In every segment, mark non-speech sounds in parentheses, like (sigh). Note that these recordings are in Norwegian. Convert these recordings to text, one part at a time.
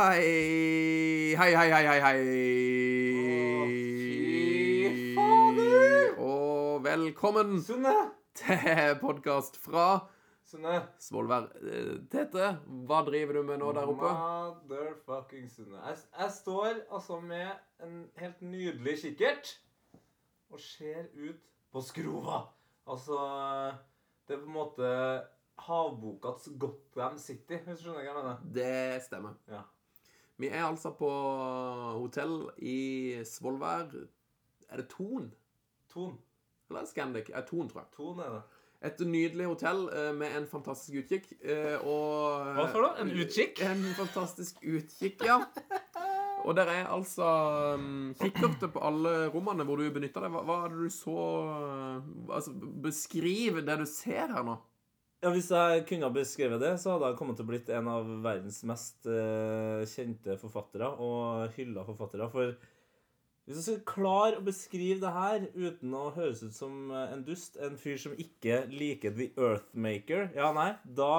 Hei, hei, hei, hei, hei, hei. fy fader. Og velkommen Sunne! til podkast fra Sunne. Svolvær. Eh, Tete, hva driver du med nå der oppe? Motherfucking Sunne. Jeg, jeg står altså med en helt nydelig kikkert og ser ut på Skrova. Altså Det er på en måte havbokas Gotham City, hvis du skjønner hva jeg mener. Det stemmer. Ja. Vi er altså på hotell i Svolvær. Er det Ton? Ton. Eller er det Scandic? Er Ton, tror jeg. Ton er det. Et nydelig hotell eh, med en fantastisk utkikk. eh, Og Hva for du? En utkikk? (laughs) En fantastisk utkikk, ja. Og der er altså um, kikkerter på alle rommene hvor du benytter deg. Hva, hva er det du så uh, Altså, beskriv det du ser her nå. Ja, Hvis jeg kunne ha beskrevet det, så hadde jeg kommet til å blitt en av verdens mest uh, kjente forfattere og hylla forfattere. For hvis jeg skal klare å beskrive det her uten å høres ut som en dust, en fyr som ikke liker The Earthmaker, ja, nei, da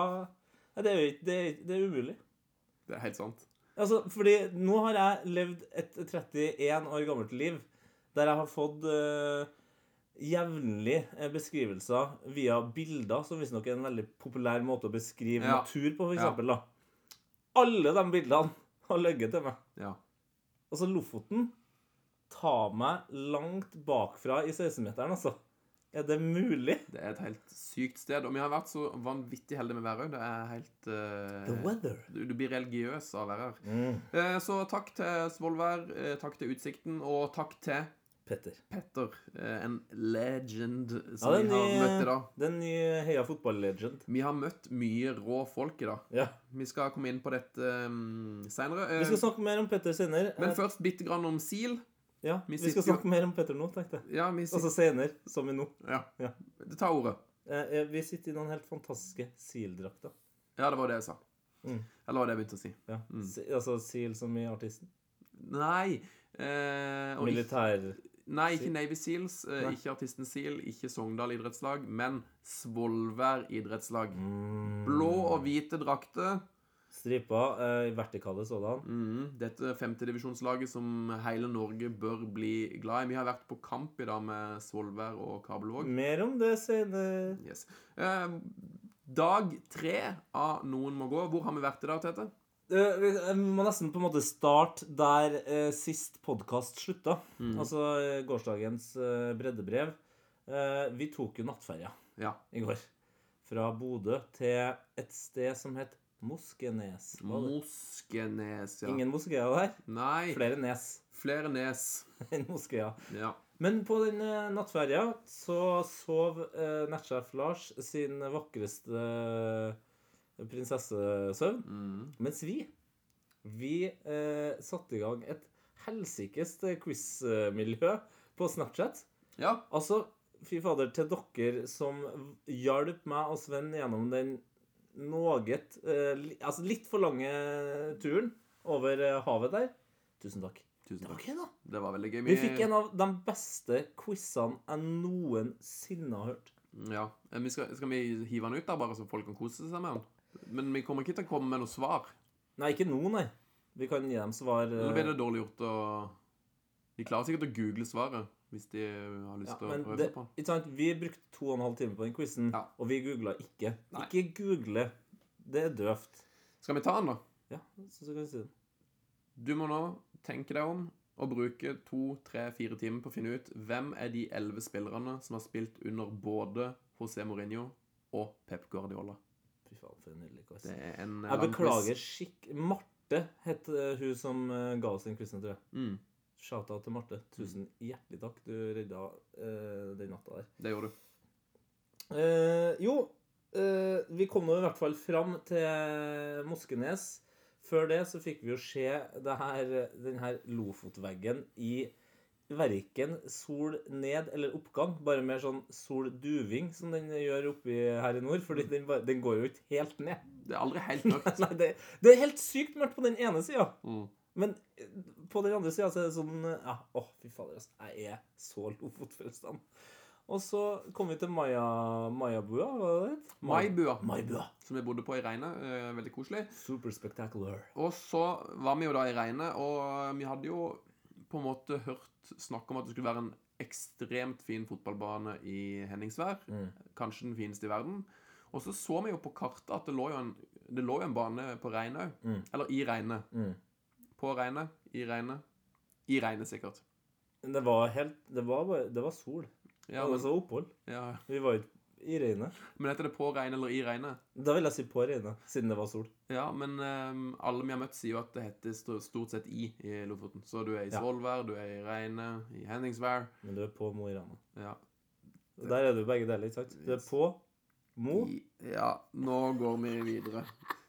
Nei, det er jo det, det er umulig. Det er helt sant. Altså, fordi nå har jeg levd et 31 år gammelt liv der jeg har fått eh, jevnlig eh, beskrivelser via bilder, som visstnok er en veldig populær måte å beskrive Ja. natur på, for Ja. da. Alle de bildene (laughs) har løyet til meg. Ja. Altså, Lofoten tar meg langt bakfra i 16-meteren, altså. Er det mulig? Det er et helt sykt sted. Og vi har vært så vanvittig heldige med været òg. Det er helt uh, weather. du, du blir religiøs av å være her. Eh, så takk til Svolvær, uh, takk til Utsikten, og takk til Petter. Petter. eh, en legend som er vi har nye, møtt i dag. Det er en ny Heia fotball-legend. Vi har møtt mye rå folk i dag. Ja. Vi skal komme inn på dette um, seinere. Vi skal snakke mer om Petter senere. men Eh, først bitte grann om SIL. Ja, Vi vi, skal jo- snakke mer om Petter nå, tenkte jeg. Ja, vi Altså senere, som i nå. ja. Ja. Ta ordet. Eh, eh, vi sitter i noen helt fantastiske SIL-drakter. Ja, det var det jeg sa. Mm. Eller var det jeg begynte å si? Ja. Mm. Altså SIL som i artisten. Nei. Eh, og ikke, Militær... nei, ikke Navy Seals, eh, Nei. ikke Artisten Seal, ikke Sogndal idrettslag, men Svolvær idrettslag. Mm. Blå og hvite drakter. Striper eh, vertikale sådan. Mm, dette femtedivisjonslaget som hele Norge bør bli glad i. Vi har vært på kamp i dag med Svolvær og Kabelvåg. Mer om det senere. Yes. Eh, dag tre av Noen må gå. Hvor har vi vært i dag, Tete? Vi må nesten på en måte starte der eh, sist podkast slutta. Mm. Altså eh, gårsdagens eh, breddebrev. Eh, vi tok jo nattferja Ja. i går. Fra Bodø til et sted som het Moskenes. Moskenes, ja. Ingen moskeer der. Nei, Flere nes flere nes. (laughs) enn moskeer. Ja. Men på den eh, nattferja så sov eh, nettsjef Lars sin vakreste prinsessesøvn. Mm. Mens vi Vi eh, satte i gang et helsikes quiz-miljø på Snapchat. ja. Altså, fy fader, til dere som hjalp meg og Sven gjennom den noget eh, li, Altså litt for lange turen over eh, havet der. Tusen takk. Tusen Det var okay. Det var veldig gøy. Vi fikk en av de beste quizene jeg noensinne har hørt. Ja. Eh, Vi skal, skal vi hive den ut, da, bare så folk kan kose seg med den? Men vi kommer ikke til å komme med noe svar. Nei, ikke nå, nei. Vi kan gi dem svar. eh, Eller blir det dårlig gjort å De klarer sikkert å google svaret hvis de har lyst Ja, til å men prøve det, seg på den. ikke sant? Vi brukte to og en halv time på den quizen, Ja. og vi googla ikke. Nei. Ikke google. Det er døvt. Skal vi ta den, da? Ja, så, så kan vi si det. Du må nå tenke deg om og bruke to, tre, fire timer på å finne ut hvem er de elleve spillerne som har spilt under både José Mourinho og Pep Guardiola. Fy faen, for en nydelig quiz. Det en Jeg beklager skikk... Marte het eh, hun som eh, ga oss den quizen, tror jeg. Mm, Shout-out til Marte. Tusen hjertelig takk. Du redda uh, den natta der. det gjorde du. Uh, jo, uh, vi kom nå i hvert fall fram til Moskenes. Før det så fikk vi jo se det her, den her Lofotveggen i verken sol ned eller oppgang, bare mer sånn solduving som den gjør oppi her i nord, fordi den, bare- den går jo ikke helt ned. Det er aldri helt (laughs) mørkt. Nei, det, det er helt sykt mørkt på den ene sida. Mm. Men eh, på den andre sida så er det sånn eh, ja, Å, fy fader, altså. Jeg er så Lofotfrelst. Og så kom vi til Maya, Mayabua, hva det? Maibua, Maibua. som vi bodde på i Reine. eh, Veldig koselig. Super spectacular. Og så var vi jo da i regnet, og vi hadde jo på en måte hørt snakk om at det skulle være en ekstremt fin fotballbane i Henningsvær. Mm. Kanskje den fineste i verden. Og så så vi jo på kartet at det lå jo en, det lå jo en bane på Reine òg. Mm. Eller i Reine. Mm. På Reine. I Reine. I Reine, sikkert. Det var helt Det var, bare, det var sol. Ja, det men, så opphold. ja. Vi var ikke i regnet. men heter det på regnet eller i regnet? Da vil jeg si på regnet, siden det var sol. Ja, men um, alle vi har møtt, sier jo at det heter stort sett i i Lofoten. Så du er i Ja. Svolvær, du er i regnet, i Henningsvær. Men du er på Mo i Rana. Ja. Det... Der er du begge deler, ikke sant? Du er på Mo. I, ja, nå går vi videre.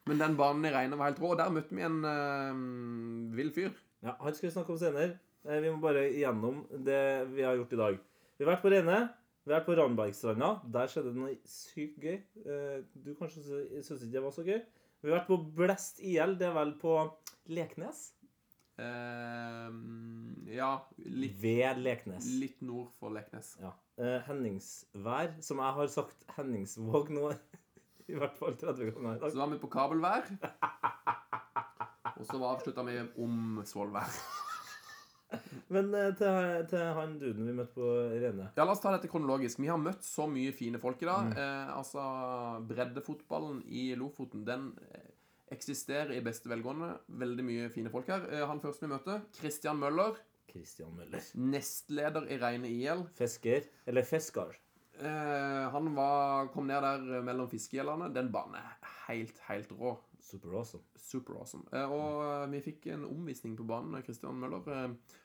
Men den banen i regnet var helt rå. Der møtte vi en uh, vill fyr. Ja, Han skal vi snakke om senere. Eh, Vi må bare igjennom det vi har gjort i dag. Vi har vært på Reine. Vi har vært på Randbergstranda. Der skjedde det noe sykt gøy. Eh, Du kanskje sy- syns ikke det var så gøy. Vi har vært på Blest IL. Det er vel på Leknes? Uh, ja, litt, Ved Leknes. litt nord for Leknes. Ja. Uh, Henningsvær, som jeg har sagt Henningsvåg nå (laughs) i hvert fall 30 ganger i dag. Så var vi på kabelvær. Og så avslutta vi om Svolvær. (laughs) Men eh, til, til han duden vi møtte på Rene. Ja, La oss ta dette kronologisk. Vi har møtt så mye fine folk i dag. Mm. Eh, altså, Breddefotballen i Lofoten den eh, eksisterer i beste velgående. Veldig mye fine folk her. Eh, han første vi møtte, Christian Møller. Christian Møller. Nestleder i Reine IL. Fisker. Eller fisker. Eh, han var, kom ned der eh, mellom fiskegjellene. Den banen er helt, helt rå. Super awesome. Super awesome. Eh, og mm. vi fikk en omvisning på banen med Christian Møller. Eh,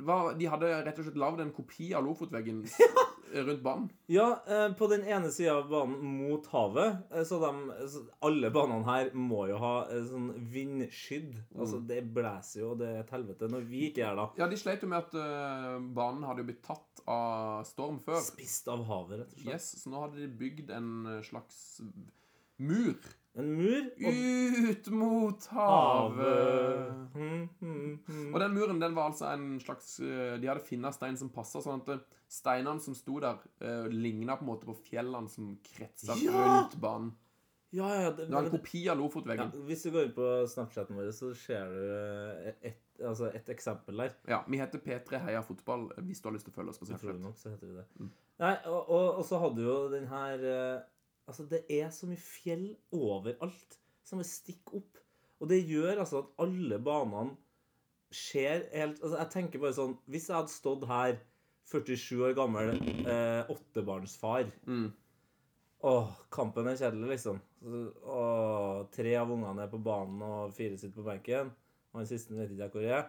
hva- de hadde rett og slett lagd en kopi av Lofotveggen (laughs) rundt banen. Ja, eh, på den ene sida av banen mot havet, eh, så, de, så alle banene her må jo ha eh, sånn vindskydd. Altså, det blåser jo, det er et helvete når vi ikke er da. Ja, de sleit jo med at banen hadde jo blitt tatt av storm før. Spist av havet, rett og slett. Yes, så nå hadde de bygd en slags mur En mur og ut mot havet. Mm, mm, mm. Og den muren den var altså en slags eh, De hadde funnet stein som passa, sånn at eh, steinene som sto der, uh, ligna på en måte på fjellene som kretsa Ja! rundt banen. Ja, ja, det, Det var en kopi av ja, Hvis du går inn på Snapchaten vår, så ser du eh, et, altså et eksempel der. Ja, Vi heter P3 Heia Fotball eh, hvis du har lyst til å følge oss på Snapchat. nok, så heter vi det. Mm. Nei, og, og, og så hadde jo den her eh, Altså, det er så mye fjell overalt som vil stikke opp. Og det gjør altså at alle banene ser helt Altså, jeg tenker bare sånn Hvis jeg hadde stått her, 47 år gammel, eh, åttebarnsfar Mm. Åh, kampen er kjedelig, liksom. Åh, tre av ungene er på banen, og fire sitter på benken. Og den siste vet ikke jeg hvor er.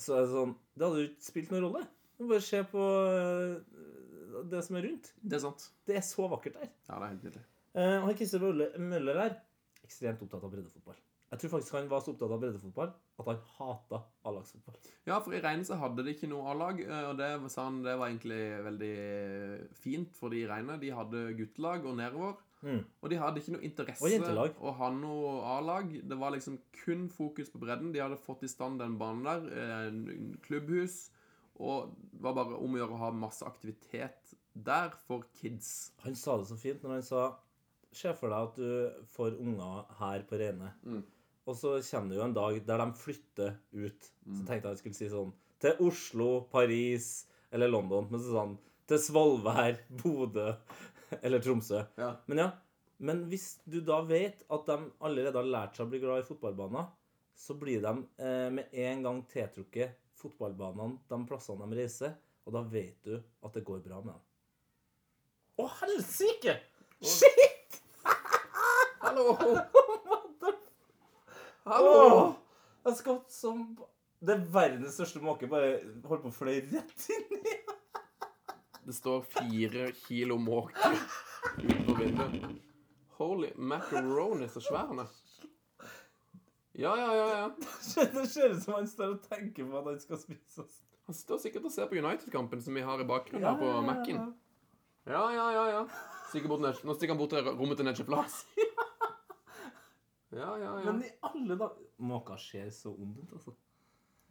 Så er det sånn Det hadde jo ikke spilt noen rolle. Bare se på eh, det som er rundt. Det er sant. Det er så vakkert der. Ja, det er helt nydelig. Eh, han Christer Møller, her, ekstremt opptatt av breddefotball. Jeg tror faktisk han var så opptatt av breddefotball at han hata A-lagsfotball. Ja, for i Reine så hadde de ikke noe A-lag, eh, og det sa han det var egentlig veldig fint for de i Reine. De hadde guttelag og nedover, Mm. og de hadde ikke noe interesse å ha noe A-lag. Det var liksom kun fokus på bredden. De hadde fått i stand den banen der, eh, en klubbhus, og det var bare om å gjøre å ha masse aktivitet der for kids. Han sa det så fint når han sa Se for deg at du får unger her på Reine. Mm. Og så kommer det jo en dag der de flytter ut. Så tenkte jeg jeg skulle si sånn Til Oslo, Paris eller London. Men så sånn til Svolvær, (laughs) Bodø eller Tromsø. Ja. Men ja, men hvis du da vet at de allerede har lært seg å bli glad i fotballbaner, så blir de eh, med en gang tiltrukket fotballbanene de plassene de reiser, og da vet du at det går bra med dem. Å, helsike! (laughs) Shit! Hallo! (laughs) Hallo! jeg skvatt som Det er verdens største måke. Bare holdt på å fløy rett inn i (laughs) Det står fire kilo måke utenfor vinduet. Holy macaroni, så svær han er. Ja, ja, ja, ja. Det ser ut som han står og tenker på at han skal spises. Han står sikkert og ser på United-kampen som vi har i bakgrunnen her på Mac-en. Ja, ja, ja, ja. Stikker bort nå stikker han bort til rommet til Nedje Plass. (laughs) Ja, ja, ja. Men i alle dager Måka ser så ond ut, altså.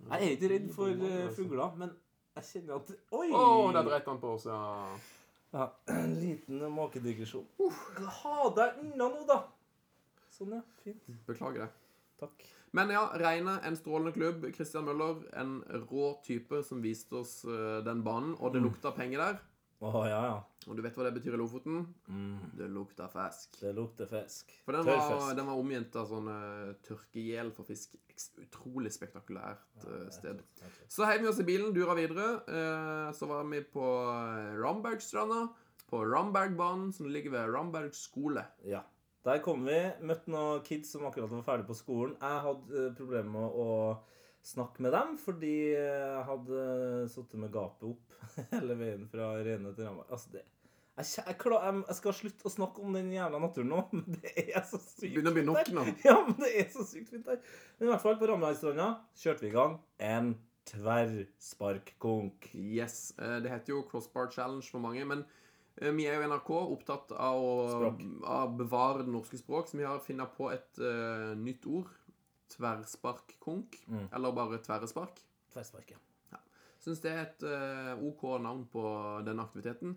Jeg er ikke redd for uh, fugler, men Jeg kjenner at Oi! Å, der dreit han på oss, ja. Ja, (clears throat) En liten måkedigresjon. Ha deg unna nå, da. Sånn, ja. Fint. Beklager det. Takk. Men ja, Reine, en strålende klubb. Christian Møller, en rå type som viste oss eh, den banen. Og det lukta penger der. Å, ja, ja. Og du vet hva det betyr i Lofoten? Mm, Det lukter fisk. det lukter fisk. For den var, den var omgitt av sånn tørkegjel tørkehjel for fisk. Utrolig spektakulært eh, sted. Så heiv vi oss i bilen, dura videre. eh, så var vi på uh, Rambergstranda. På Rambergbanen, som ligger ved Ramberg skole. Ja. Der kom vi. Møtte noen kids som akkurat var ferdig på skolen. Jeg hadde eh, problemer med å snakke med dem fordi jeg hadde sittet med gapet opp (laughs) hele veien fra Rene til Ramberg. Altså, det jeg, jeg, klar, jeg, jeg skal slutte å snakke om den jævla naturen nå, (laughs) men det er så sykt Begynner å bli nok nå. Ja, men det er så sykt fint der. Men i hvert fall på Rambergstranda kjørte vi i gang en tverrsparkkonk. Yes. eh, det heter jo Crossbar Challenge for mange, men eh, vi er jo NRK opptatt av å av bevare det norske språk, så vi har funnet på et uh, nytt ord. Tverrsparkkonk. Mm. Eller bare tverrespark. Tverrspark, ja. Syns det er et uh, OK navn på den aktiviteten.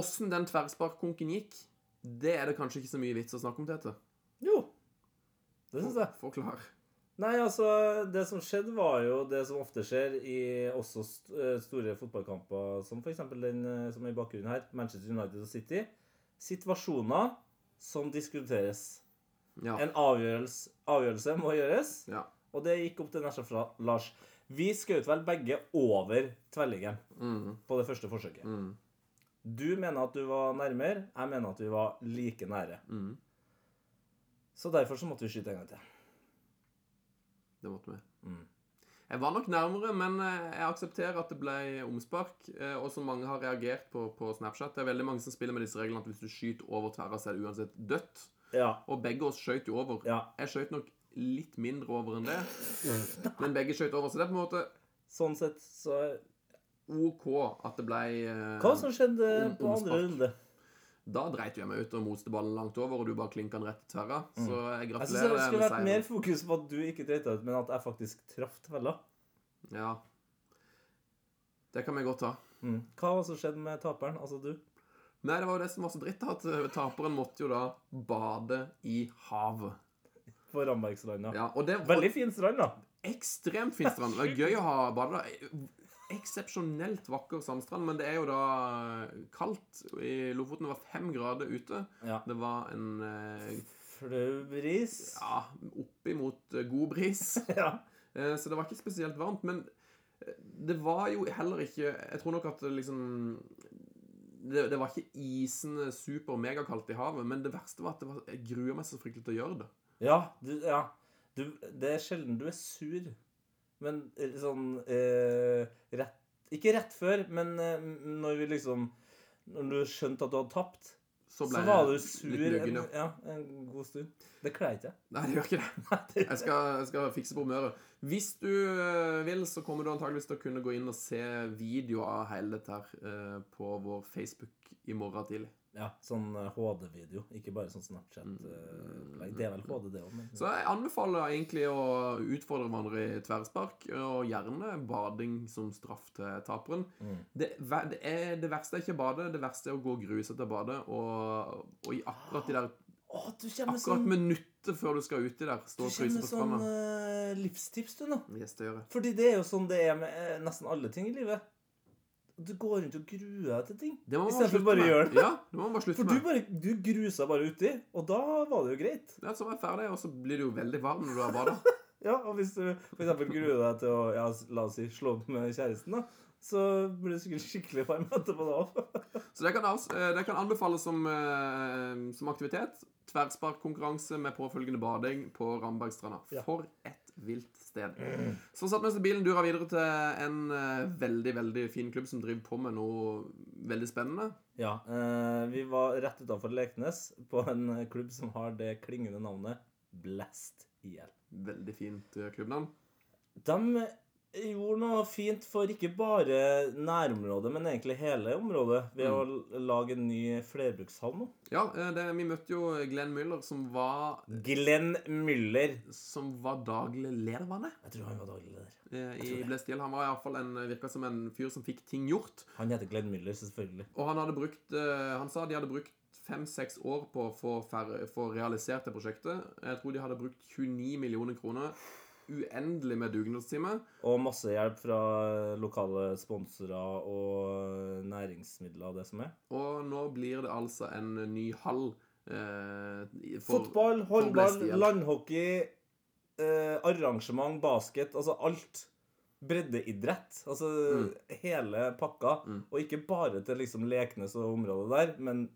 Åssen den tverrsparkkonken gikk, det er det kanskje ikke så mye vits å snakke om, Tete. Jo, det syns jeg. Forklar. Nei, altså, det som skjedde var jo det som ofte skjer i også eh, store fotballkamper, som f.eks. den eh, som er i bakgrunnen her, Manchester United og City. Situasjoner som diskuteres. Ja. En avgjørelse, avgjørelse må gjøres, ja. og det gikk opp til Nesja fra Lars. Vi skjøt vel begge over tvellingen Mm, på det første forsøket. mm, Du mener at du var nærmere, jeg mener at vi var like nære. mm. Så derfor så måtte vi skyte en gang til. Det måtte vi. Mm. Jeg var nok nærmere, men eh, jeg aksepterer at det ble omspark. eh, Og som mange har reagert på på Snapchat. Det er veldig mange som spiller med disse reglene at hvis du skyter over tverra, så er det uansett dødt. Ja. Og begge oss skøyt jo over. ja. Jeg skøyt nok litt mindre over enn det, men begge skøyt over. Så det er på en måte Sånn sett så OK at det ble eh, Hva som skjedde Om- på andre runde? Da dreit jeg meg ut og moste ballen langt over, og du bare klinka den rett i tverra. Så jeg Mm. Jeg synes det skulle vært mer fokus på at du ikke dreit deg ut, men at jeg faktisk traff tvella. Ja. Det kan vi godt ta. Mm. Hva var det som skjedde med taperen? Altså du? Nei, det var jo det som var så dritt, at eh, taperen måtte jo da bade i havet. På Rambergstranda. Ja, og det var Veldig fin strand, da. ekstremt fin strand. Det var gøy å ha bade der. Eksepsjonelt vakker sandstrand, men det er jo da kaldt. I Lofoten var fem grader ute. Ja. Det var en eh, Flau bris. ja, oppimot eh, god bris. (laughs) Ja. Eh, Så det var ikke spesielt varmt. Men eh, det var jo heller ikke Jeg tror nok at det liksom det, det var ikke isende super megakaldt i havet, men det verste var at det var, jeg gruer meg så fryktelig til å gjøre det. Ja, du, ja. Du, det er sjelden du er sur. Men sånn eh, rett Ikke rett før, men eh, når vi liksom Når du skjønte at du hadde tapt, Så så, var du sur en, ja. en god stund. Det kler ikke jeg. Nei, det gjør ikke (laughs) det. Jeg skal, jeg skal fikse på humøret. Hvis du eh, vil, så kommer du antageligvis til å kunne gå inn og se video av hele dette her eh, på vår Facebook i morgen tidlig. Ja, sånn eh, HD-video, ikke bare sånn Snapchat. eh, opplegg. det er vel HD, det òg, men Så jeg anbefaler egentlig å utfordre hverandre i tverrspark, og gjerne bading som straff til taperen. Mm. Det, det, er, det verste er ikke å bade, det verste er å gå og bade, og, og i akkurat de der Å, du Akkurat sånn, minuttet før du skal uti der, stå og kommer med sånn uh, eh, livstips, du, nå. Yes, det gjør jeg. Fordi det er jo sånn det er med uh, nesten alle ting i livet. Du går rundt og gruer deg til ting. Det må man I stedet for slutte bare med. gjøre det. Ja, det må man bare slutte For du, med. bare, du grusa bare uti, og da var det jo greit. Ja, så var jeg ferdig, og så blir du jo veldig varm når du har bada. (laughs) Ja, Og hvis du f.eks. gruer deg til å ja, la oss si, slå opp med kjæresten, da, så blir du sikkert skikkelig varm etterpå da. (laughs) Så det kan, eh, det kan anbefales som, eh, som aktivitet. Tverrsparkkonkurranse med påfølgende bading på Rambergstranda. Ja. For et vilt sted. Så satt vi oss i bilen, dura videre til en eh, veldig, veldig fin klubb som driver på med noe veldig spennende. Ja, eh, vi var rett utenfor Leknes på en klubb som har det klingende navnet Blast IL. Veldig fint eh, klubbnavn. De gjorde noe fint for ikke bare nærområdet, men egentlig hele området, ved å lage en ny flerbrukshall nå. Ja, eh, det, vi møtte jo Glenn Müller, som var, Glenn Müller. som var daglig leder, var det? Jeg tror han var daglig leder. Eh, I Blestiel. Han var iallfall en virka som en fyr som fikk ting gjort. Han heter Glenn Müller, selvfølgelig. Og han hadde brukt eh, Han sa de hadde brukt fem-seks år på å få realisert det prosjektet. Jeg tror de hadde brukt 29 millioner kroner. Uendelig med dugnadstimer. Og masse hjelp fra lokale sponsorer og næringsmidler og det som er. Og nå blir det altså en ny hall. Eh, for- Fotball, håndball, landhockey, eh, arrangement, basket, altså alt. Breddeidrett. Altså hele pakka. Mm. Og ikke bare til liksom Leknes og området der, men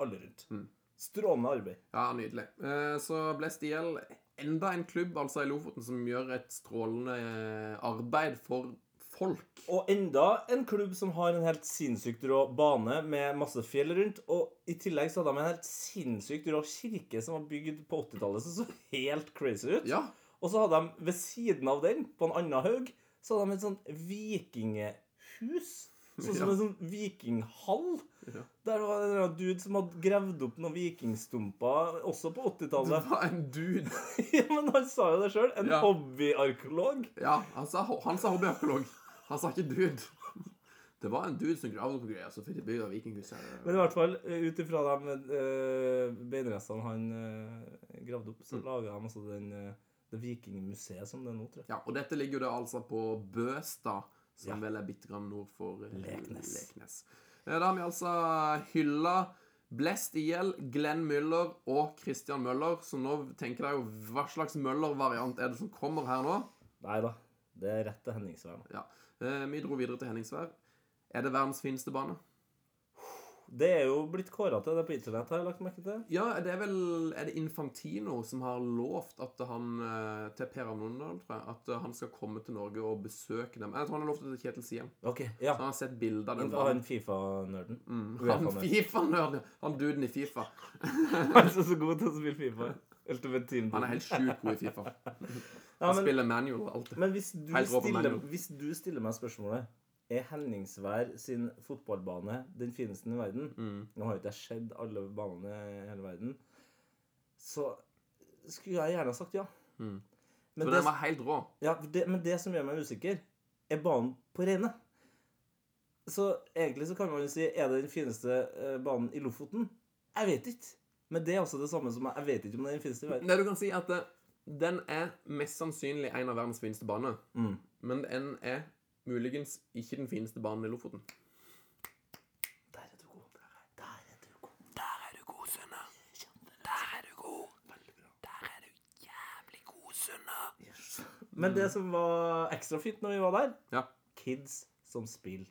alle rundt. Mm. Strålende arbeid. Ja, nydelig. Eh, så Blestiel, enda en klubb altså i Lofoten som gjør et strålende eh, arbeid for folk. Og enda en klubb som har en helt sinnssykt rå bane med masse fjell rundt. Og i tillegg så hadde de en helt sinnssykt rå kirke som var bygd på 80-tallet, som så helt crazy ut. Ja, Og så hadde de ved siden av den, på en annen haug, så hadde de et sånn vikingehus. Sånn som Ja. en sånn vikinghall. Ja. Der var det en dude som hadde gravd opp noen vikingstumper, også på 80-tallet. var en dude. (laughs) ja, men han sa jo det sjøl. En Ja. hobbyarkeolog. Ja, han sa, han sa hobbyarkeolog. Han sa ikke dude. Det var en dude som gravde opp greier, så fikk de bygd vikinghuset. Men i hvert fall, ut ifra de uh, beinrestene han uh, gravde opp, så Mm. laga han altså den, uh, det vikingmuseet som det er nå, tror jeg. Ja, og dette ligger jo da altså på Bøstad, som vel er bitte grann nord for eh, Leknes. Leknes. Da har vi altså hylla Blest i hjel Glenn Müller og Christian Møller. Så nå tenker jeg jo hva slags Møller-variant er det som kommer her nå? Nei da. Det er rett til Henningsvær. Ja. Eh, Vi dro videre til Henningsvær. Er det verdens fineste bane? Det er jo blitt kåra til det på internett, har jeg lagt merke til. Ja, det er vel Er det Infantino som har lovt at han eh, til Per Amundal, tror jeg, at eh, han skal komme til Norge og besøke dem? Jeg tror han har lovt det til Kjetil Siem. Okay, ja. Så han har sett bilder av den han Fifa-nerden. Mm. Han. Fifa-nerden. Han duden i Fifa. (laughs) Han er så god til å spille Fifa. Han er helt sjukt god i Fifa. (laughs) ja, Han men, spiller manual alltid. men hvis du, stiller, hvis du stiller meg spørsmålet Er Henningsvær sin fotballbane den fineste i verden? Mm. Nå har jo ikke jeg sett alle banene i hele verden. Så skulle jeg gjerne ha sagt ja. Mm. Men det, den var helt rå. ja, det, men det som gjør meg usikker, er banen på Reine. Så egentlig så kan man jo si Er det den fineste eh, banen i Lofoten? Jeg vet ikke. Men det er også det samme som jeg, vet ikke om det er den fineste i verden. Det du kan si, at eh, den er mest sannsynlig en av verdens fineste baner. Mm. Men den er muligens ikke den fineste banen i Lofoten. Der er du god. Der er du god. Der er du god, Sunne. Der er du god. Der er du jævlig god, Sunne. Men det som var ekstra fint når vi var der Ja. Kids som spilte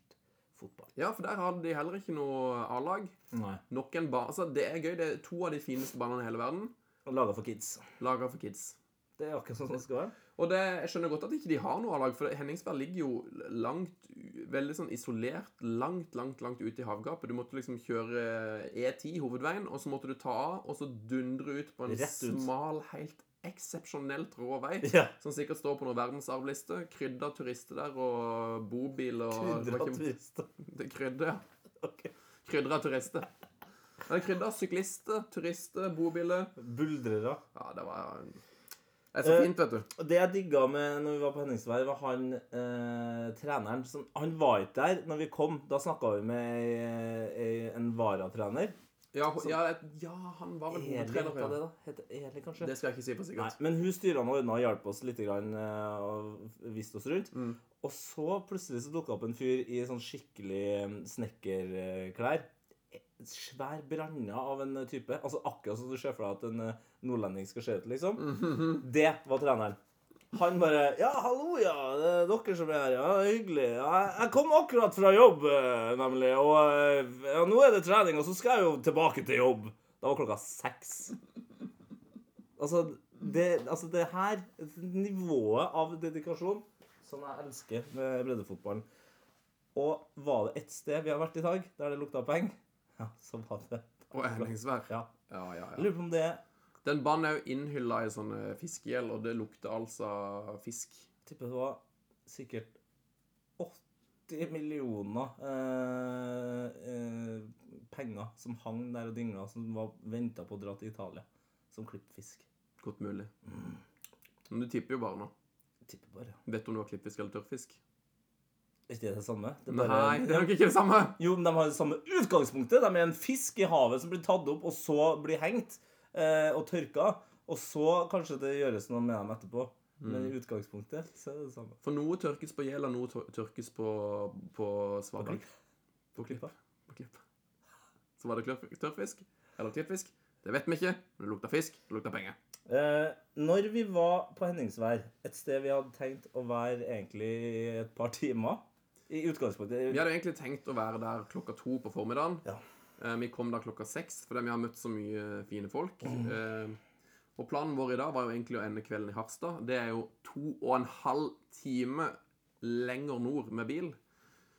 fotball. ja, for der hadde de heller ikke noe A-lag. Nei. Nok en ba altså, det er gøy. Det er to av de fineste banene i hele verden. Laga for kids. Laga for kids. Det er akkurat sånn det skal være. Og det, jeg skjønner godt at ikke de har noe A-lag, for Henningsberg ligger jo langt Veldig sånn isolert, langt, langt langt ute i havgapet. Du måtte liksom kjøre E10, hovedveien, og så måtte du ta av, og så dundre ut på en ut. smal, helt eksepsjonelt rå vei. Ja. Som sikkert står på noen verdensarvliste. Krydda turister der, og bobil og Krydra turister. Det er krydder, ja. Okay. Krydra turister. Er krydda syklister, turister, bobiler. Buldrere. Ja, det var Det er så Eh, fint, vet du. Og Det jeg digga med når vi var på Henningsvær, var han eh, treneren som Han var ikke der når vi kom. Da snakka vi med ei, en varatrener. Ja, som, ja, ja, han var vel hovedtrener. heter det, da? Heter Eli, kanskje? Det skal jeg ikke si Nei, sikkert. men hun styra og ordna og hjalp oss litt grann, eh, og viste oss rundt. Mm. Og så plutselig så dukka opp en fyr i sånn skikkelig mm, snekkerklær. Svær branda av en eh, type. Altså Akkurat som du ser for deg at en eh, nordlending skal se ut, liksom. Det var treneren. Han bare 'Ja, hallo, ja. Det er dere som er her. Ja, er hyggelig. Ja, jeg- jeg kom akkurat fra jobb, eh, nemlig. Og eh, ja, nå er det trening, og så skal jeg jo tilbake til jobb.' Da var klokka seks. Altså, det, altså det her Nivået av dedikasjon som jeg elsker med breddefotballen. Og var det ett sted vi har vært i dag der det lukta penger, ja, så var det Og Henningsvær. Ja. Ja, ja, Jeg ja. lurer på om det Den banen er jo innhylla i sånne fiskegjell, og det lukter altså fisk. tipper det var sikkert 80 millioner eh, eh, penger som hang der og dingla, som var venta på å dra til Italia. Som klippfisk. Godt mulig. Men du tipper jo bare nå. Jeg tipper bare. ja. Vet du om det var klippfisk eller tørrfisk? Er ikke det det samme? Det er Nei, det er nok ikke det samme. Jo, men de har det samme utgangspunktet. De er en fisk i havet som blir tatt opp, og så blir hengt og tørka. Og så kanskje det gjøres noe med dem etterpå. Men i utgangspunktet så er det det samme. For noe tørkes på gjel, og noe tørkes på, på svalbard. klipp. På klippa. På klipp. Så var det tørrfisk eller klippfisk. Det vet vi ikke. Men det lukta fisk, det lukta penger. Eh, når vi var på Henningsvær, et sted vi hadde tenkt å være egentlig et par timer I utgangspunktet Vi hadde egentlig tenkt å være der klokka to på formiddagen. Ja. Eh, Vi kom da klokka seks fordi vi har møtt så mye fine folk. Eh, Og planen vår i dag var jo egentlig å ende kvelden i Harstad. Det er jo to og en halv time lenger nord med bil.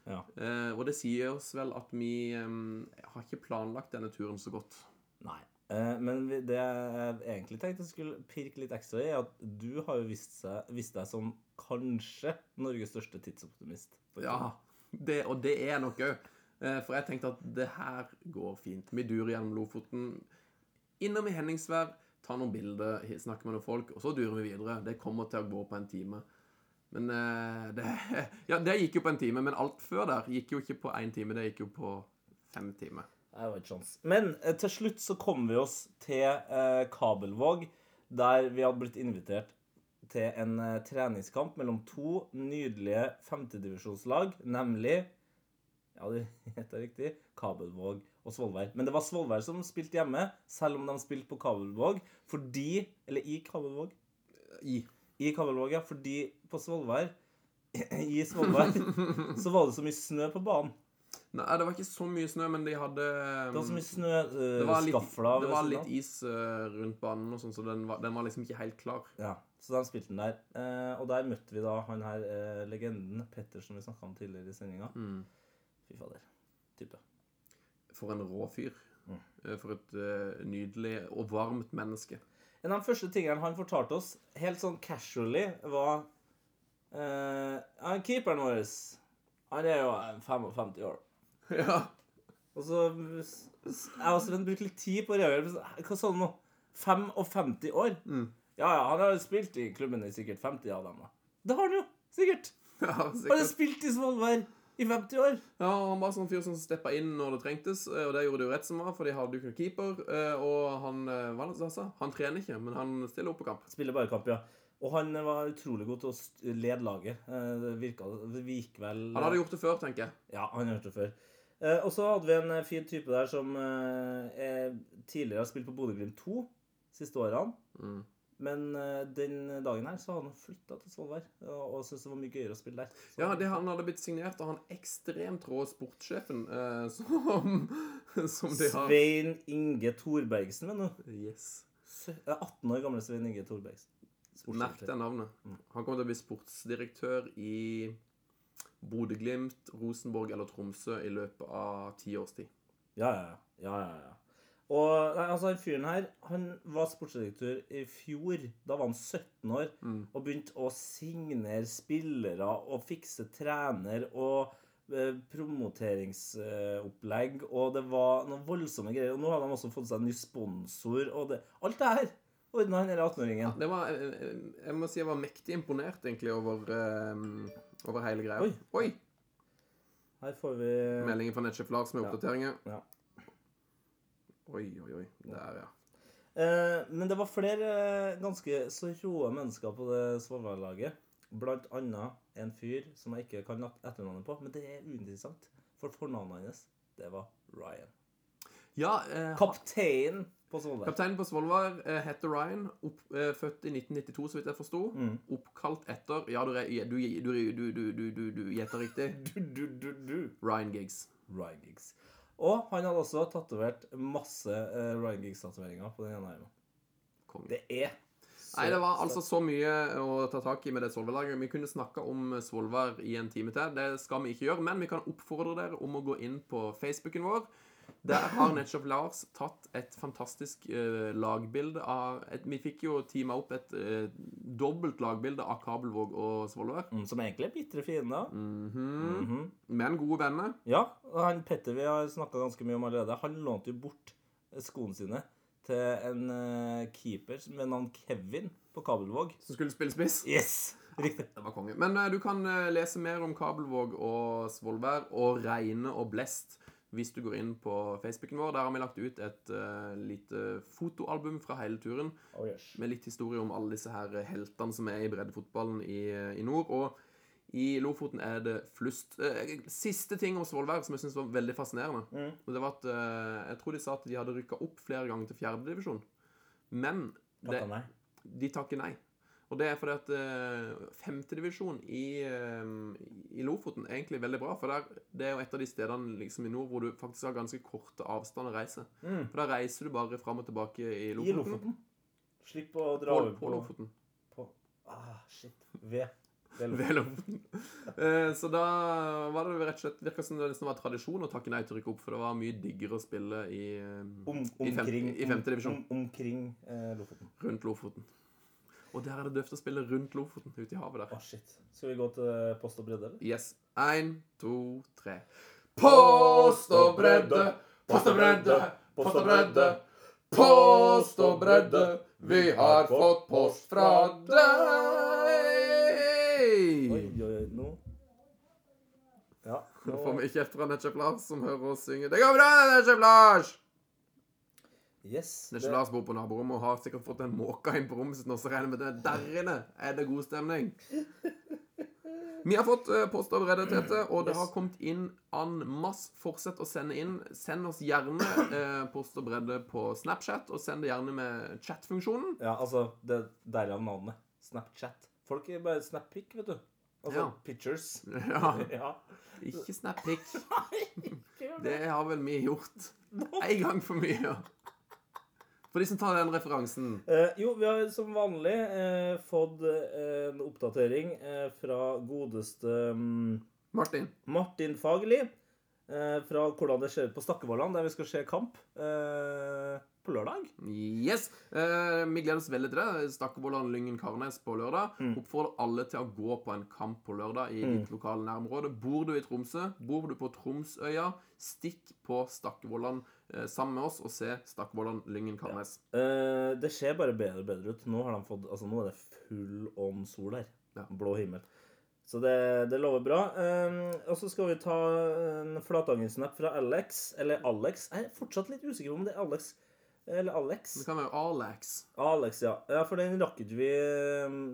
Ja. Eh, Og det sier oss vel at vi har ikke planlagt denne turen så godt. Nei. Men det jeg egentlig tenkte jeg skulle pirke litt ekstra i, er at du har jo vist, seg, vist deg som kanskje Norges største tidsoptimist. Ja, det, og det er nok òg. For jeg tenkte at det her går fint. Vi durer gjennom Lofoten. Innom i Henningsvær, tar noen bilder, snakker med noen folk, og så durer vi videre. Det kommer til å gå på en time. Men eh, det, (laughs) Ja, det gikk jo på en time, men alt før der gikk jo ikke på én time. Det gikk jo på fem timer. Det var ikke sjans. Men eh, til slutt så kom vi oss til eh, Kabelvåg, der vi hadde blitt invitert til en eh, treningskamp mellom to nydelige femtedivisjonslag, nemlig Ja, det heter riktig. Kabelvåg og Svolvær. Men det var Svolvær som spilte hjemme, selv om de spilte på Kabelvåg, fordi Eller i Kabelvåg. I. I Kabelvåg, ja. Fordi på Svolvær (clears throat) I Svolvær så var det så mye snø på banen. Nei, det var ikke så mye snø, men de hadde Det var så mye snø det var litt, det var litt is uh, rundt banen, og sånn, så den var, den var liksom ikke helt klar. Ja, så de spilte den der. Uh, og der møtte vi da han her legenden, Petter, som vi snakka om tidligere i sendinga. Mm. Fy fader. Type. For en rå fyr. Mm. Eh, For et uh, nydelig og varmt menneske. En av de første tingene han fortalte oss, helt sånn casually, var uh, han Keeperen vår Han er jo eh, 55 år. (laughs) ja. Og så Jeg og Sven brukte litt tid på å reagere. Hva sa du nå? 55 år? Mm. Ja, ja, han har jo spilt i klubben i sikkert 50 av dem. da. Det har han jo! Sikkert. (laughs) ja, Han har sikkert. spilt i Svolvær i 50 år. Ja, han var sånn fyr som steppa inn når det trengtes, eh, og det gjorde det jo rett som var, for de hadde jo ikke noen keeper. eh, Og han eh, hva var det han sa? Han trener ikke, men han stiller opp på kamp. Spiller bare kamp, ja. Og han var utrolig god til å lede laget. Det virka Det gikk vel Han hadde gjort det før, tenker jeg. Ja, han hadde gjort det før. Eh, Og så hadde vi en fin type der som tidligere har spilt på Bodø-Glimt 2 siste årene. Mm. Men eh, den dagen her så hadde han flytta til Svolvær og, syntes det var mye gøyere å spille der. Så, Ja, det han hadde blitt signert av han ekstremt rå sportssjefen eh, som, (laughs) som de har Svein Inge Thorbergsen, mener du. Yes. Sø- eh, 18 år gamle Svein Inge Thorbergsen. Merk det navnet. Han kommer til å bli sportsdirektør i Bodø-Glimt, Rosenborg eller Tromsø i løpet av ti års tid. Ja, ja, ja. ja, ja, ja. Og nei, altså, den fyren her, han var sportsdirektør i fjor. Da var han 17 år Mm. og begynte å signere spillere og fikse trener og eh, promoteringsopplegg. og det var noen voldsomme greier. Og nå har de også fått seg en ny sponsor. og det, Alt det her ordna han denne 18-åringen. Ja, var, eh, eh, jeg må si jeg var mektig imponert egentlig over, eh, over hele greia. Oi. Oi! Her får vi Meldingen fra nettsjef Lars med Ja. oppdateringer. Ja. Oi, oi, oi. Der, ja. Eh, men det var flere eh, ganske så roe mennesker på det Svolvær-laget. Blant annet en fyr som jeg ikke kan etternavnet på. Men det er uinteressant, for fornavnet hans, det var Ryan. Ja, eh, Kaptein på Svolvær. Kapteinen på Svolvær eh, heter Ryan. Opp, eh, født i 1992, så vidt jeg forsto. Mm. Oppkalt etter Ja, du du du- du- du- du- du- du- du gjetter riktig. Du, du, du, du. Ryan Giggs. Ryan Giggs. Og han hadde også tatovert masse uh, Ryan Giggs-tatoveringer på den ene armen. Kom. Det er så Nei, det var altså så mye å ta tak i med det Svolvær-laget. Vi kunne snakka om Svolvær i en time til. Det skal vi ikke gjøre, men vi kan oppfordre dere om å gå inn på Facebooken vår. Der har nettopp Lars tatt et fantastisk eh, lagbilde av et, Vi fikk jo teama opp et eh, dobbelt lagbilde av Kabelvåg og Svolvær. Mm, Som egentlig er bitre fiender. Mhm. Mhm. Men gode venner. Ja, og han Petter vi har snakka ganske mye om allerede, han lånte jo bort skoene sine til en uh, keeper med navn Kevin på Kabelvåg. Som skulle spille spiss. Yes! Riktig. Det var konge. Men uh, du kan uh, lese mer om Kabelvåg og Svolvær og Reine og Blest hvis du går inn på Facebooken vår. Der har vi lagt ut et uh, lite fotoalbum fra hele turen. Oh, yes. med litt historie om alle disse her heltene som er i breddefotballen i, i nord. Og i Lofoten er det flust. Uh, siste ting om Svolvær som jeg syns var veldig fascinerende. Mm. Og det var at uh, Jeg tror de sa at de hadde rykka opp flere ganger til fjerdedivisjon. Men det, de takker nei. Og det er fordi at uh, femtedivisjon i, eh, i Lofoten er egentlig veldig bra. For der, det er jo et av de stedene liksom, i nord hvor du faktisk har ganske korte avstander å reise. Mm. For da reiser du bare fram og tilbake i Lofoten. I Lofoten. Slipp å dra På, over på Lofoten. på Ah, shit. Ved. (laughs) Ved Lofoten. Eh, så da var det rett og slett virka som det nesten var tradisjon å takke nei til å rykke opp, for det var mye diggere å spille i, eh, omkring, i, fem, i femte divisjon. Om, omkring eh, Lofoten. Rundt Lofoten. Og der er det døvt å spille rundt Lofoten, ute i havet Å, oh, shit. Skal vi gå til post og bredde, eller? Yes. Én, to, tre. Post og bredde, post og bredde, post og bredde. Post og bredde, vi har fått post fra deg. oi, oi, nå Ja. Nå Nå får vi ikke fra Netchef Lars, som hører oss synge. Det går bra, Netchef Lars! Yes. Netchef Lars bor på naborommet og har sikkert fått en måke inn på rommet sitt Og så regner med det. der inne er det god stemning. (laughs) Vi har fått uh, post av Redde Tete, og det Yes. har kommet inn en masse. Fortsett å sende inn. Send oss gjerne eh, post og bredde på Snapchat, og send det gjerne med chatfunksjonen. Ja, altså, det derav navnet. Snapchat. Folk er bare snappic, vet du. Altså Ja. pictures. (laughs) (laughs) Ja, ja. ikke snappic. Det har vel vi gjort en gang for mye. For de som tar den referansen. Eh, jo, vi har som vanlig eh, fått eh, en oppdatering eh, fra godeste mm, Martin. Martin Fagerli. Eh, fra hvordan det ser ut på Stakkevollan, der vi skal se kamp eh, på lørdag. Yes. Vi gleder oss veldig til det. Stakkevollan Lyngen Karnes på lørdag. Mm. Oppfordrer alle til å gå på en kamp på lørdag i Mm. ditt lokale nærområde. Bor du i Tromsø, bor du på Tromsøya, stikk på Stakkevollan sammen med oss og se Stakkvollan Lyngen Karnes. Eh, det ser bare bedre og bedre ut. Nå, har de fått, altså, nå er det full on sol her. Ja. Blå himmel. Så det, det lover bra. Eh, og så skal vi ta en Flatanger-snap fra Alex. Eller Alex. Jeg er fortsatt litt usikker på om det er Alex eller Alex. Det kan være Alex. Alex, ja. ja for den rakk vi,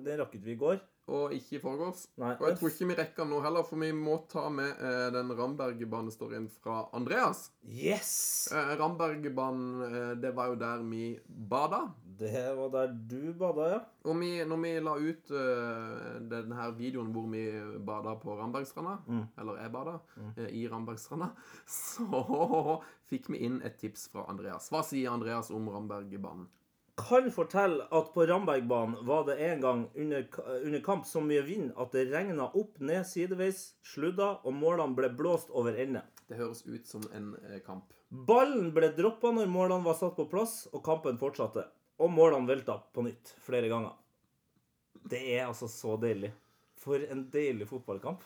den rakk vi i går. Og ikke i forgårs. Nei. Og jeg tror ikke vi rekker den nå heller, for vi må ta med eh, den Ramberg-banestoryen fra Andreas. Yes! Eh, Rambergbanen, eh, det var jo der vi bada. Det var der du bada, ja. Og vi, når vi la ut uh, denne videoen hvor vi bada på Rambergstranda, Mm. eller jeg bada Mm. eh, i Rambergstranda, (laughs) så fikk vi inn et tips fra Andreas. Hva sier Andreas om Rambergbanen? Kan fortelle at på Rambergbanen var det en gang under, under kamp så mye vind at det regna opp, ned, sideveis, sludda, og målene ble blåst over ende. Det høres ut som en eh, kamp. Ballen ble droppa når målene var satt på plass, og kampen fortsatte. Og målene velta på nytt flere ganger. Det er altså så deilig. For en deilig fotballkamp.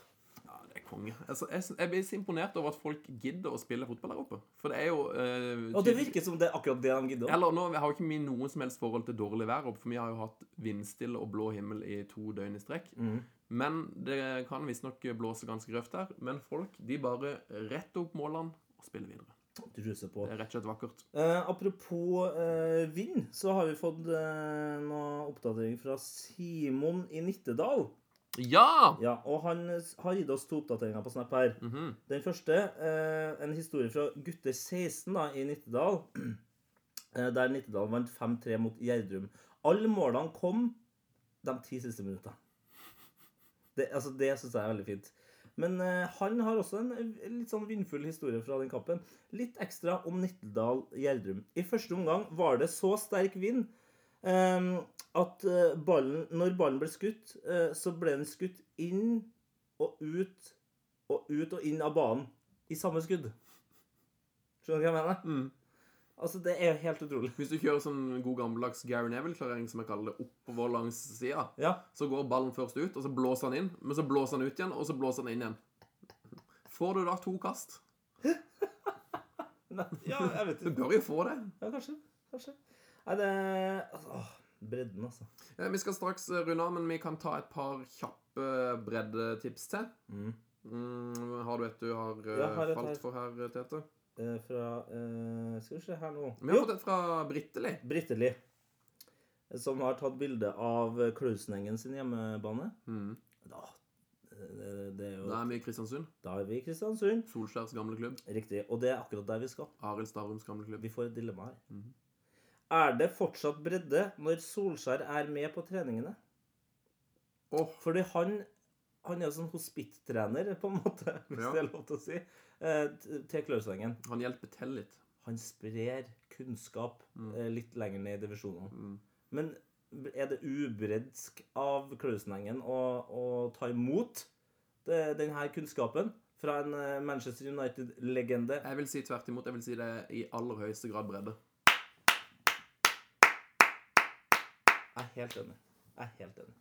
Konge. Altså, jeg, jeg blir så imponert over at folk gidder å spille fotball der oppe. For det er jo eh, Og det virker som det er akkurat det de gidder. Eller nå har jo ikke vi noe som helst forhold til dårlig vær oppe, for vi har jo hatt vindstille og blå himmel i to døgn i strekk. Mm. Men det kan visstnok blåse ganske røft der. Men folk de bare retter opp målene og spiller videre. Druser på. Det er rett og slett vakkert. Eh, apropos eh, vind, så har vi fått eh, noe oppdatering fra Simon i Nittedal. Ja! Ja, og han har gitt oss to oppdateringer på Snap her. Mhm. Den første, eh, en historie fra gutter 16 da, i Nittedal. (clears throat) Eh, der Nittedal vant 5-3 mot Gjerdrum. Alle målene kom de ti siste minuttene. Det, altså, det syns jeg er veldig fint. Men eh, han har også en eh, litt sånn vindfull historie fra den kampen. Litt ekstra om Nittedal-Gjerdrum. I første omgang var det så sterk vind eh, at eh, ballen, når ballen ble skutt, eh, så ble den skutt inn og ut og ut og inn av banen i samme skudd. Skjønner du hva jeg mener? Mm. Altså, det er helt utrolig. Hvis du kjører sånn god gammeldags Gary Neville-klarering, som jeg kaller det, oppover langs sida, Ja. så går ballen først ut, og så blåser han inn, men så blåser han ut igjen, og så blåser han inn igjen. Får du da to kast? (laughs) Nei, ja, jeg vet ikke. Du bør jo få det. Ja, kanskje. Kanskje. Nei, det altså, Bredden, altså. Ja, Vi skal straks eh, runde av, men vi kan ta et par kjappe breddetips til. Mm. Mm, har du et du har eh, Ja, har falt her. for her, Tete? Eh, fra eh, Skal vi se her nå. Vi har fått et fra Britteli. Britteli. Som har tatt bilde av Klausenengen sin hjemmebane. Mm. Da, det, er jo Da er vi i Kristiansund. Da er vi i Kristiansund. Solskjærs gamle klubb. Riktig. Og det er akkurat der vi skal. Arild Starums gamle klubb. Vi får et dilemma her. Mhm. Er det fortsatt bredde når Solskjær er med på treningene? Oh. Fordi han han er jo sånn hospittrener, på en måte, (laughs) hvis Ja. det er lov til å si, eh, til Klausenengen. han hjelper til litt. Han sprer kunnskap Mm. eh, litt lenger ned i divisjonene. Mm. Men er det ubredsk av Klausenengen å, å ta imot det, denne kunnskapen fra en eh, Manchester United-legende? Jeg vil si tvert imot. Jeg vil si det er i aller høyeste grad bredde. Jeg er helt enig. Jeg er helt enig.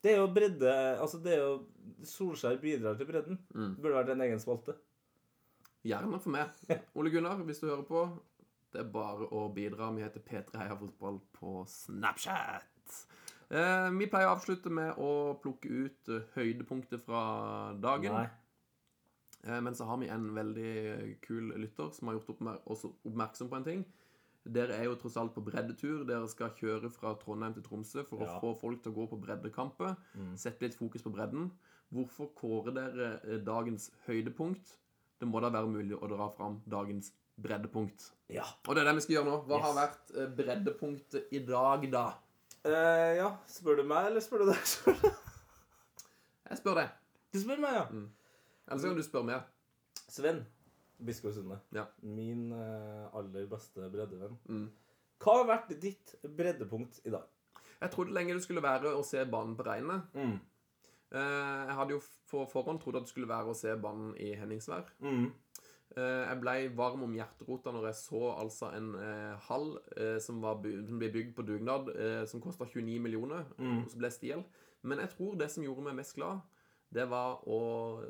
Det er jo bredde Altså, det er jo Solskjær bidrar til bredden. Mm. Det burde vært en egen spalte. Gjerne for meg. (laughs) Ole Gunnar, hvis du hører på, det er bare å bidra. Vi heter P3 Heia Fotball på Snapchat. Eh, vi pleier å avslutte med å plukke ut eh, høydepunktet fra dagen. Eh, men så har vi en veldig kul lytter som har gjort oppmer oss oppmerksom på en ting. Dere er jo tross alt på breddetur. Dere skal kjøre fra Trondheim til Tromsø for Ja. å få folk til å gå på breddekamper. Mm. Sette litt fokus på bredden. Hvorfor kårer dere eh, dagens høydepunkt? Det må da være mulig å dra fram dagens breddepunkt. Ja. Og det er det vi skal gjøre nå. Hva Yes. har vært eh, breddepunktet i dag, da? Uh, ja. Spør du meg, eller spør du deg? Jeg spør deg. du spør meg, ja. Eller så kan du spørre meg. Sven Biskov Sunde. Ja. Min eh, aller beste breddevenn. Mm. Hva har vært ditt breddepunkt i dag? Jeg trodde lenge det skulle være å se banen på regnet. Mm. Eh, Jeg hadde jo på forhånd trodd at det skulle være å se banen i Henningsvær. Mm. Eh, Jeg ble varm om hjerterota når jeg så altså en hall som, som ble bygd på dugnad, som kosta 29 millioner, Mm. og så ble stil. Men jeg tror det som gjorde meg mest glad, det var å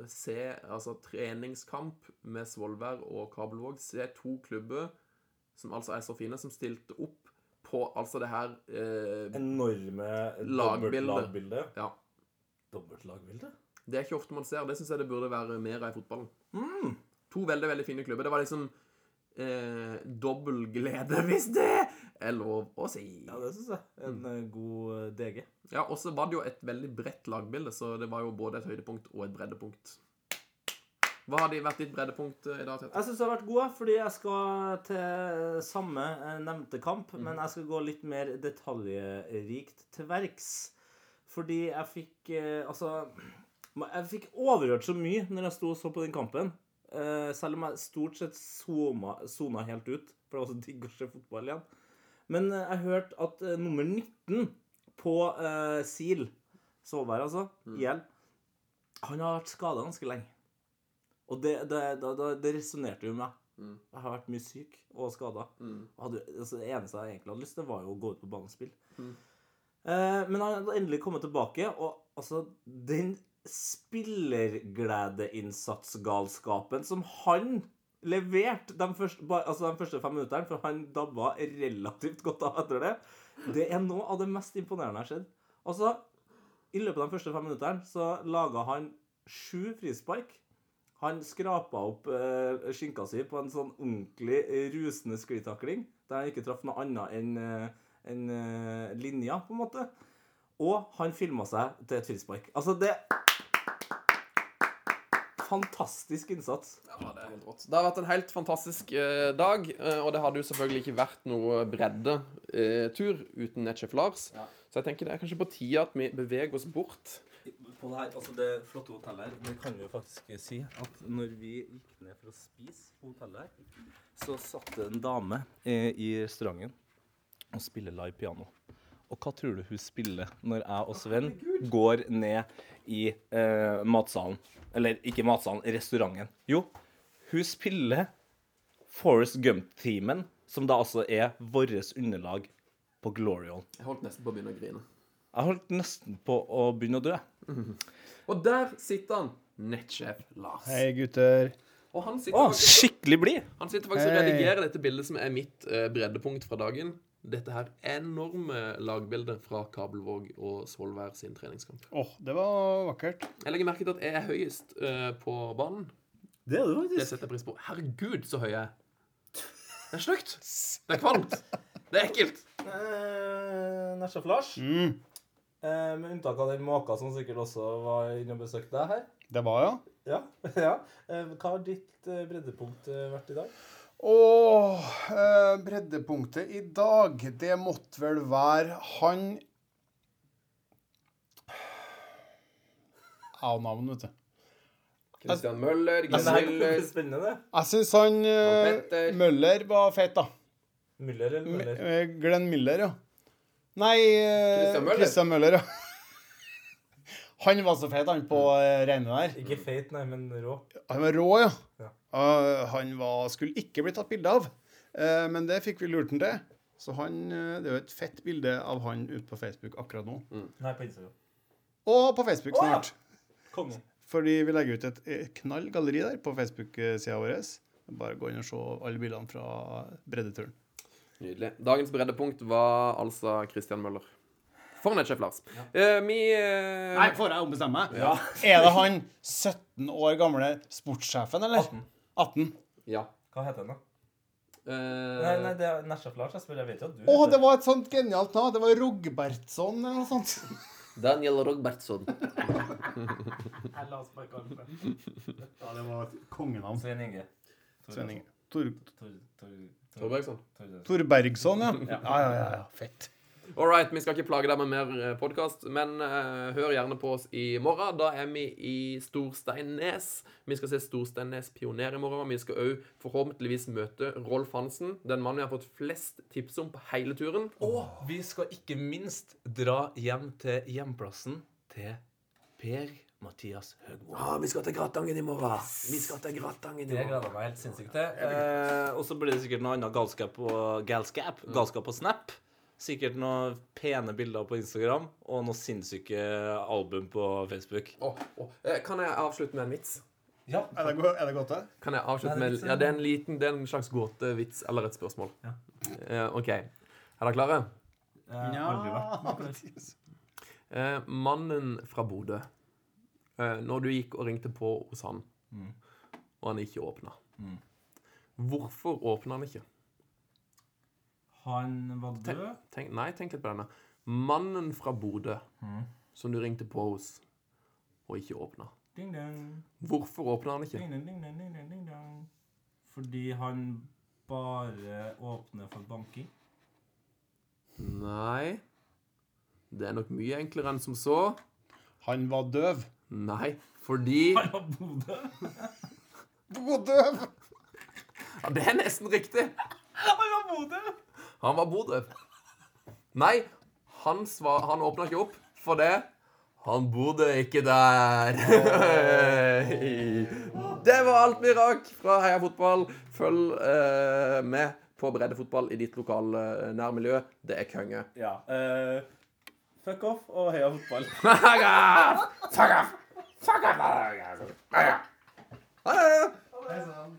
se altså, treningskamp med Svolvær og Kabelvåg. Se to klubber som altså er så fine, som stilte opp på altså det her eh, Enorme Lagbilde. dobbeltlagbilde. Ja. Dobbeltlagbilde? Det er ikke ofte man ser. Det syns jeg det burde være mer av i fotballen. Mm. To veldig veldig fine klubber. Det var liksom eh, dobbel glede, (laughs) hvis det er lov å si. Ja, det syns jeg. En eh, god eh, DG. Ja, Og så var det jo et veldig bredt lagbilde, så det var jo både et høydepunkt og et breddepunkt. Hva har de vært ditt breddepunkt eh, i dag, Tete? Jeg syns det har vært god, fordi jeg skal til samme eh, nevnte kamp, men jeg skal gå litt mer detaljrikt til verks. Fordi jeg fikk eh, Altså (clears throat) Jeg fikk overhørt så mye når jeg sto og så på den kampen. Eh, selv om jeg stort sett zoma, zona helt ut, for det var så digg å se fotball igjen. Men eh, jeg hørte at eh, nummer 19 på uh, SIL, Svolvær altså, IL, han har vært skada ganske lenge. Og det, det, det, det resonnerte jo med meg. Mm. Jeg har vært mye syk og skada. Mm. Altså, det eneste jeg egentlig hadde lyst til, var jo å gå ut på banespill. Mm. Eh, men han hadde endelig kommet tilbake, og altså Den spillergledeinnsatsgalskapen som han leverte de første, altså de første fem minuttene, for han dabba relativt godt av etter det, det er noe av det mest imponerende jeg har sett. Altså, i løpet av de første fem minuttene så laga han sju frispark. Han skrapa opp eh, skinka si på en sånn ordentlig eh, rusende sklitakling, der han ikke traff noe annet enn en, enn, eh, linja, på en måte. Og han filma seg til et frispark. Altså, det Fantastisk innsats. Ja, det. Det har vært en helt fantastisk eh, dag, eh, og det hadde jo selvfølgelig ikke vært noe breddetur uten Netchef Lars. Ja. Så jeg tenker det er kanskje på tide at vi beveger oss bort. På det, her, altså det flotte hotellet her, det kan vi jo faktisk si at når vi gikk ned for å spise på hotellet her, så satt det en dame eh, i restauranten og spiller live piano. Og hva tror du hun spiller når jeg og Sven går ned i eh, matsalen? Eller ikke matsalen, restauranten. Jo, hun spiller Forest Gump-teamen, som da altså er vårt underlag på Glorion. Jeg holdt nesten på å begynne å grine. Jeg holdt nesten på å begynne å dø. (laughs) Og der sitter han, nettsjef Lars. Hei, gutter. Og han sitter Å, faktisk, skikkelig blid! han sitter faktisk og redigerer dette bildet som er mitt uh, breddepunkt fra dagen. Dette her enorme lagbildet fra Kabelvåg og Svolvær sin treningskamp. Åh, det var vakkert. Jeg legger merke til at jeg er høyest uh, på banen. Det er du Det faktisk. setter jeg pris på. Herregud, så høy jeg er. Det er stygt. Det er kvalmt. Det er ekkelt. Eh, Nesja Flash, Mm, Eh, med unntak av den måka som sikkert også var inne og besøkte deg her. det var ja. Ja. (laughs) ja. Eh, hva har ditt eh, breddepunkt eh, vært i dag? Åh, eh, breddepunktet i dag, det måtte vel være han Av navn, vet du. Christian Møller, Men det er spennende. Jeg syns han eh, Petter. Møller var fet, da. Müller eller M Møller? eh, Glenn Miller, ja. Nei eh, Christian Møller. Christian Møller, ja. (laughs) Han var så feit, han, på eh, regnet der. Ikke feit, nei, men rå. Han var rå, ja. Ja. Eh, han var, skulle ikke bli tatt bilde av, Eh, men det fikk vi lurt han til. Så han, eh, det er jo et fett bilde av han ute på Facebook akkurat nå. Nei, på Instagram. Og på Facebook Å, ja. snart. Fordi vi legger ut et knall galleri der på Facebook-sida vår. Bare gå inn og se alle bildene fra breddeturen. Nydelig. Dagens breddepunkt var altså Christian Møller. For nettsjef Lars. Ja. Uh, mi, uh... Nei, får jeg ombestemme meg? Ja. Er det han 17 år gamle sportssjefen, eller? 18. 18. Ja. Hva heter den, da? Eh, Nei, nei, det er Nesjef Lars. Jeg spør, jeg vet jo at du Å, heter det var et sånt genialt navn. Det var Rogbertsson eller noe sånt. Daniel Rogbertsson. Jeg la oss bare kalle det Ja, det var kongenavn. Svein Inge. Svein Inge. Tor, Tor, Tor, Tor, Torbergsson. Tor, Tor ja. Ja, ja, ja. ja. Fett. All right, vi skal ikke plage deg med mer podkast, men uh, hør gjerne på oss i morgen. Da er vi i Storsteinnes. Vi skal se Storsteinnes pioner i morgen. Vi skal òg forhåpentligvis møte Rolf Hansen, den mannen vi har fått flest tips om på hele turen. Og vi skal ikke minst dra hjem til hjemplassen til Per Mathias Høgmo. Ah, vi skal til Gratangen i morgen. Vi skal til Gratangen i Det morgen. gleder jeg meg helt sinnssykt til. Eh, og så blir det sikkert noe annet galskap på galskap. Galskap på Snap. Sikkert noen pene bilder på Instagram og noen sinnssyke album på Facebook. Oh. Eh, Kan jeg avslutte med en vits? Ja. Er det, er det gåte? Kan jeg avslutte Nei, det med ja. Ja, det er en liten Det er en slags gåtevits eller et spørsmål. Ja. Uh, OK. Er dere klare? Ja. Uh, mannen fra Bodø. Uh, når du gikk og ringte på hos han, Mm. og han ikke åpna Mm. Hvorfor åpna han ikke? Han var død. Tenk, nei, tenk litt på denne. Mannen fra Bodø Mm. som du ringte på hos, og ikke åpna. Ding, dong. Hvorfor åpna han ikke? Ding, dong, ding, dong, ding, dong, ding, dong. Fordi han bare åpner for banking. Nei Det er nok mye enklere enn som så. Han var døv. Nei, fordi (laughs) Han var Bodø. Bodø! Ja, det er nesten riktig. Han var Bodø! Han var Bodø. Nei, han, svar, han åpna ikke opp for det. Han bodde ikke der. (laughs) det var alt vi rakk fra Heia Fotball. Følg eh, med på breddefotball i ditt lokale eh, nærmiljø. Det er konge. Ja. eh, fuck off og heia fotball. (laughs) Fuck off! Fuck off! Fuck off!